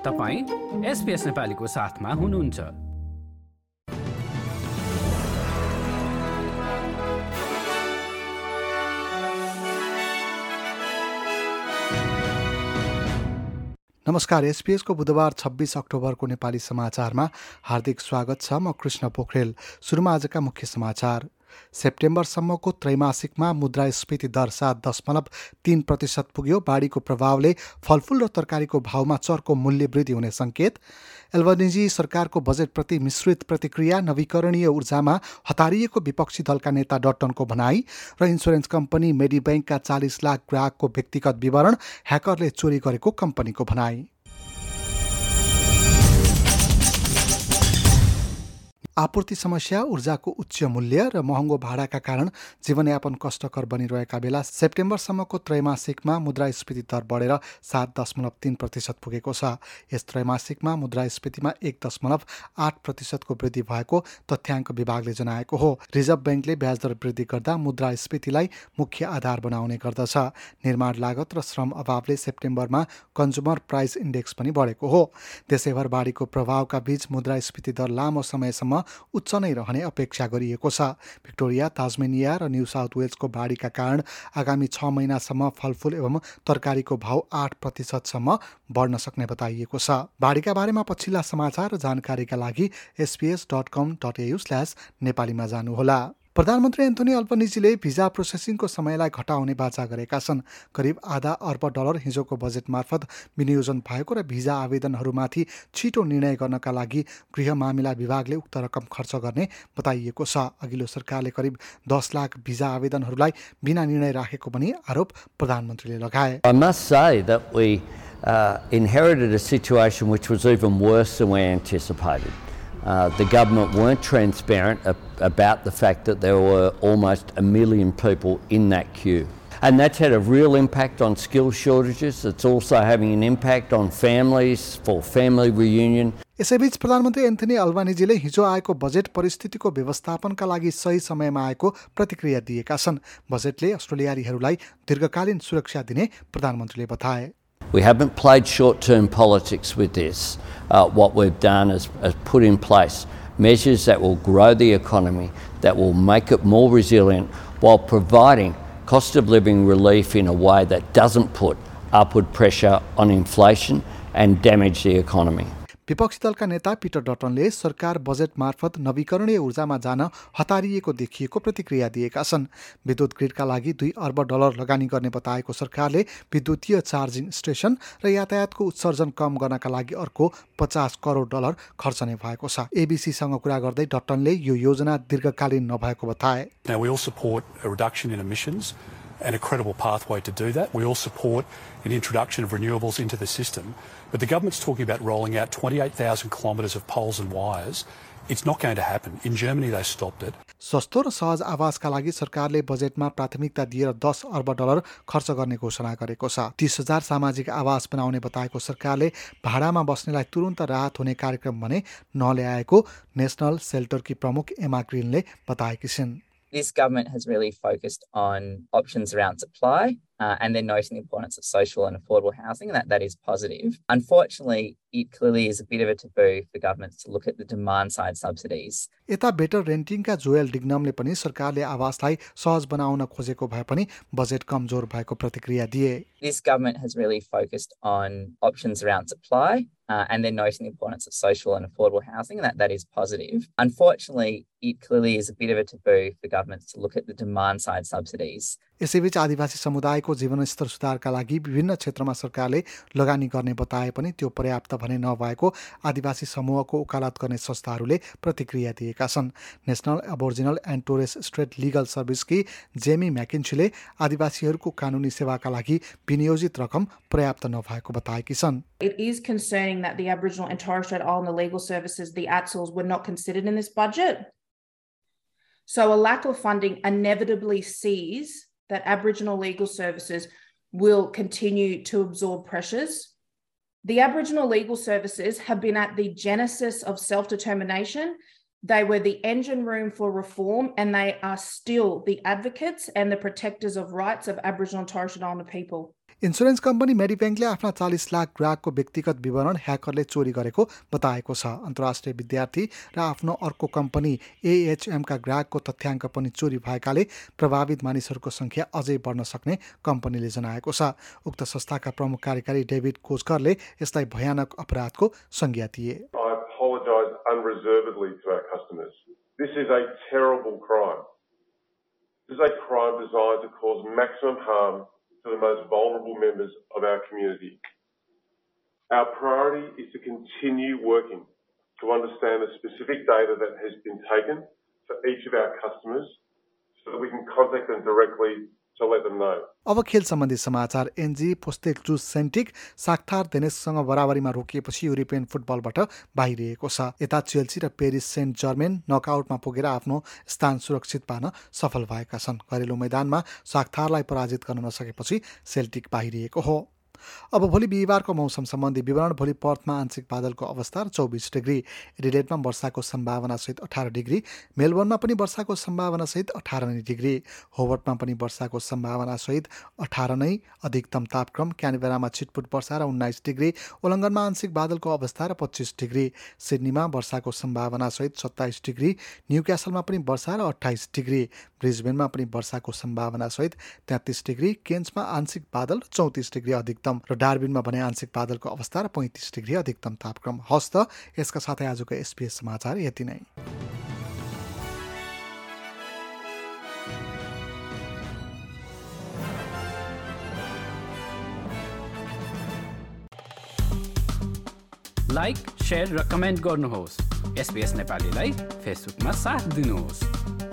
तपाईँ एसपिएस नेपालीको साथमा हुनुहुन्छ। नमस्कार एसपिएसको बुधबार छब्बिस अक्टोबरको नेपाली समाचारमा हार्दिक स्वागत छ। म कृष्ण पोखरेल। सुरुमा आजका मुख्य समाचार। सेप्टेम्बरसम्मको त्रैमासिकमा मुद्रास्फीति दर सात दशमलव तिन प्रतिशत पुग्यो। बाढीको प्रभावले फलफुल र तरकारीको भाउमा चर्को मूल्य वृद्धि हुने सङ्केत एल्बनिजी सरकारको बजेटप्रति मिश्रित प्रतिक्रिया नवीकरणीय ऊर्जामा हतारिएको विपक्षी दलका नेता डट्टनको भनाई र इन्सुरेन्स कम्पनी मेडिब्याङ्कका चालिस लाख ग्राहकको व्यक्तिगत विवरण ह्याकरले चोरी गरेको कम्पनीको भनाई। आपूर्ति समस्या ऊर्जाको उच्च मूल्य र महँगो भाडाका कारण जीवनयापन कष्टकर बनिरहेका बेला सेप्टेम्बरसम्मको त्रैमासिकमा मुद्रास्फीति दर बढेर सात दशमलव तिन प्रतिशत पुगेको छ। यस त्रैमासिकमा मुद्रास्फीतिमा एक दशमलव आठ प्रतिशतको वृद्धि भएको तथ्याङ्क विभागले जनाएको हो। रिजर्भ ब्याङ्कले ब्याजदर वृद्धि गर्दा मुद्रास्फीतिलाई मुख्य आधार बनाउने गर्दछ। निर्माण लागत र श्रम अभावले सेप्टेम्बरमा कन्जुमर प्राइस इन्डेक्स पनि बढेको हो। देशैभर बाढीको प्रभावका बीच मुद्रास्फीति दर लामो समयसम्म उच्च नै रहने अपेक्षा गरिएको छ। भिक्टोरिया ताजमेनिया र न्यू साउथ वेल्सको बाढीका कारण आगामी छ महिनासम्म फलफुल एवं तरकारीको भाउ आठ प्रतिशतसम्म बढ्न सक्ने बताइएको छ। बाढीका बारेमा पछिल्ला समाचार र जानकारीका लागि SBS dot com dot AU slash नेपालीमा जानुहोला। प्रधानमन्त्री एन्थोनी अल्पनिजीले भिजा प्रोसेसिङको समयलाई घटाउने बाचा गरेका छन्। करिब आधा अर्ब डलर हिजोको बजेट मार्फत विनियोजन भएको र भिजा आवेदनहरूमाथि छिटो निर्णय गर्नका लागि गृह मामिला विभागले उक्त रकम खर्च गर्ने बताइएको छ। अघिल्लो सरकारले करिब दस लाख भिजा आवेदनहरूलाई बिना निर्णय राखेको पनि आरोप प्रधानमन्त्रीले लगाए। Uh. Uh, the government weren't transparent about the fact that there were almost a million people in that queue. And that's had a real impact on skill shortages. It's also having an impact on families for family reunion. यसैबीच प्रधानमन्त्री Anthony अल्बानिजीले हिजो आएको budget परिस्थितिको व्यवस्थापनका लागि सही समयमा आएको प्रतिक्रिया दिएका छन् बजेटले अस्ट्रेलियालीहरूलाई दीर्घकालीन सुरक्षा दिने प्रधानमन्त्रीले बताए We haven't played short term politics with this. Uh, what we've done is, is put in place measures that will grow the economy, that will make it more resilient, while providing cost of living relief in a way that doesn't put upward pressure on inflation and damage the economy. विपक्षी दलका नेता Peter डटनले सरकार budget मार्फत नवीकरणीय ऊर्जामा जान हतारिएको देखिएको प्रतिक्रिया दिएका छन्। विद्युत ग्रिडका लागि दुई अर्ब डलर लगानी गर्ने बताएको सरकारले विद्युतीय चार्जिङ स्टेसन र यातायातको उत्सर्जन कम गर्नका लागि अर्को पचास करोड डलर खर्चने भएको छ। एबिसीसँग कुरा गर्दै डटनले यो योजना दीर्घकालीन नभएको बताए। And a credible pathway to do that. We all support an introduction of renewables into the system. But the government's talking about rolling out 28,000 kilometres of poles and wires. It's not going to happen. In Germany, they stopped it. सस्तो र सहज आवासका लागि सरकारले बजेटमा प्राथमिकता दिएर दस अर्ब डलर खर्च गर्ने घोषणा गरेको छ तिस हजार सामाजिक आवास बनाउने बताएको सरकारले भाडामा बस्नेलाई तुरन्त राहत हुने कार्यक्रम भने नल्याएको नेसनल सेल्टरकी प्रमुख एमा ग्रिनले बताएकी छिन् this government has really focused on options around supply uh, and then noting the importance of social and affordable housing, and that, that is positive. Unfortunately, it clearly is a bit of a taboo for governments to look at the demand side subsidies. यता better रेन्टिङका Joel डिग्नमले पनि सरकारले आवासलाई सहज बनाउन खोजेको भए पनि बजेट कमजोर भएको प्रतिक्रिया दिए This government has really focused on options around supply uh, and then noting the importance of social and affordable housing, and that, that is positive. Unfortunately, it clearly is a bit of a taboo for governments to look at the demand side subsidies. यसैबीच आदिवासी समुदायको जीवनस्तर सुधारका लागि विभिन्न क्षेत्रमा सरकारले लगानी गर्ने बताए पनि त्यो पर्याप्त भने नभएको आदिवासी समूहको वकालत गर्ने संस्थाहरूले प्रतिक्रिया दिएका छन् National Aboriginal and Torres Strait Legal सर्भिसकी Jamie म्याकिन्सीले आदिवासीहरूको कानुनी सेवाका लागि विनियोजित रकम पर्याप्त नभएको बताएकी छन् It is concerning that the Aboriginal and Torres Strait Islander legal services, the ATSLs, were not considered in this budget. So a lack of funding inevitably sees that Aboriginal legal services will continue to absorb pressures. The Aboriginal legal services have been at the genesis of self determination They were the engine room for reform, and they are still the advocates and the protectors of rights of Aboriginal and Torres Strait Islander people. Insurance company मेडिब्याङ्कले आफ्ना चालिस लाख ग्राहकको व्यक्तिगत विवरण ह्याकरले चोरी गरेको बताएको छ। अन्तर्राष्ट्रिय विद्यार्थी र आफ्नो अर्को कम्पनी एएचएमका ग्राहकको तथ्याङ्क पनि चोरी भएकाले प्रभावित मानिसहरूको सङ्ख्या अझै बढ्न सक्ने कम्पनीले जनाएको छ। उक्त संस्थाका प्रमुख कार्यकारी डेभिड कोचकरले यसलाई भयानक अपराधको संज्ञा दिए. This is a crime designed to cause maximum harm to the most vulnerable members of our community. Our priority is to continue working to understand the specific data that has been taken for each of our customers so that we can contact them directly अब खेल सम्बन्धी समाचार NG पोस्तेक्चु सेन्टिक साक्थार देनेससँग बराबरीमा रोकिएपछि European फुटबलबाट बाहिरिएको छ। यता चेल्सी र पेरिस सेन्ट जर्मेन नकआउटमा पुगेर आफ्नो स्थान सुरक्षित पार्न सफल भएका छन्। घरेलु मैदानमा साक्थारलाई पराजित गर्न नसकेपछि सेल्टिक बाहिरिएको हो। अब भोलि बिहिबारको मौसम सम्बन्धी विवरण भोलि पर्थमा आंशिक बादलको अवस्था चौबिस डिग्री। एडिलेटमा वर्षाको सम्भावनासहित अठार डिग्री मेलबोर्नमा पनि वर्षाको सम्भावनासहित अठार नै डिग्री होवर्टमा पनि वर्षाको सम्भावनासहित अठार नै। अधिकतम तापक्रम क्यानबेरामा छिटपुट वर्षा र उन्नाइस डिग्री उल्लङ्घनमा आंशिक बादलको अवस्था र पच्चिस डिग्री। सिडनीमा वर्षाको सम्भावनासहित सत्ताइस डिग्री न्यू क्यासलमा पनि वर्षा र अठाइस डिग्री। ब्रिजबेनमा पनि वर्षाको सम्भावनासहित तेत्तिस डिग्री केन्समा आंशिक बादल चौतिस डिग्री अधिकतम। अधिकतम र डार्बिनमा भने आंशिक बादलको अवस्था र पैँतिस डिग्री अधिकतम तापक्रम हस्त यसका साथै आजको एसपिएस समाचार यति नै। लाइक सेयर र कमेन्ट गर्नुहोस्। एसपिएस नेपालीलाई फेसबुकमा साथ दिनुहोस्।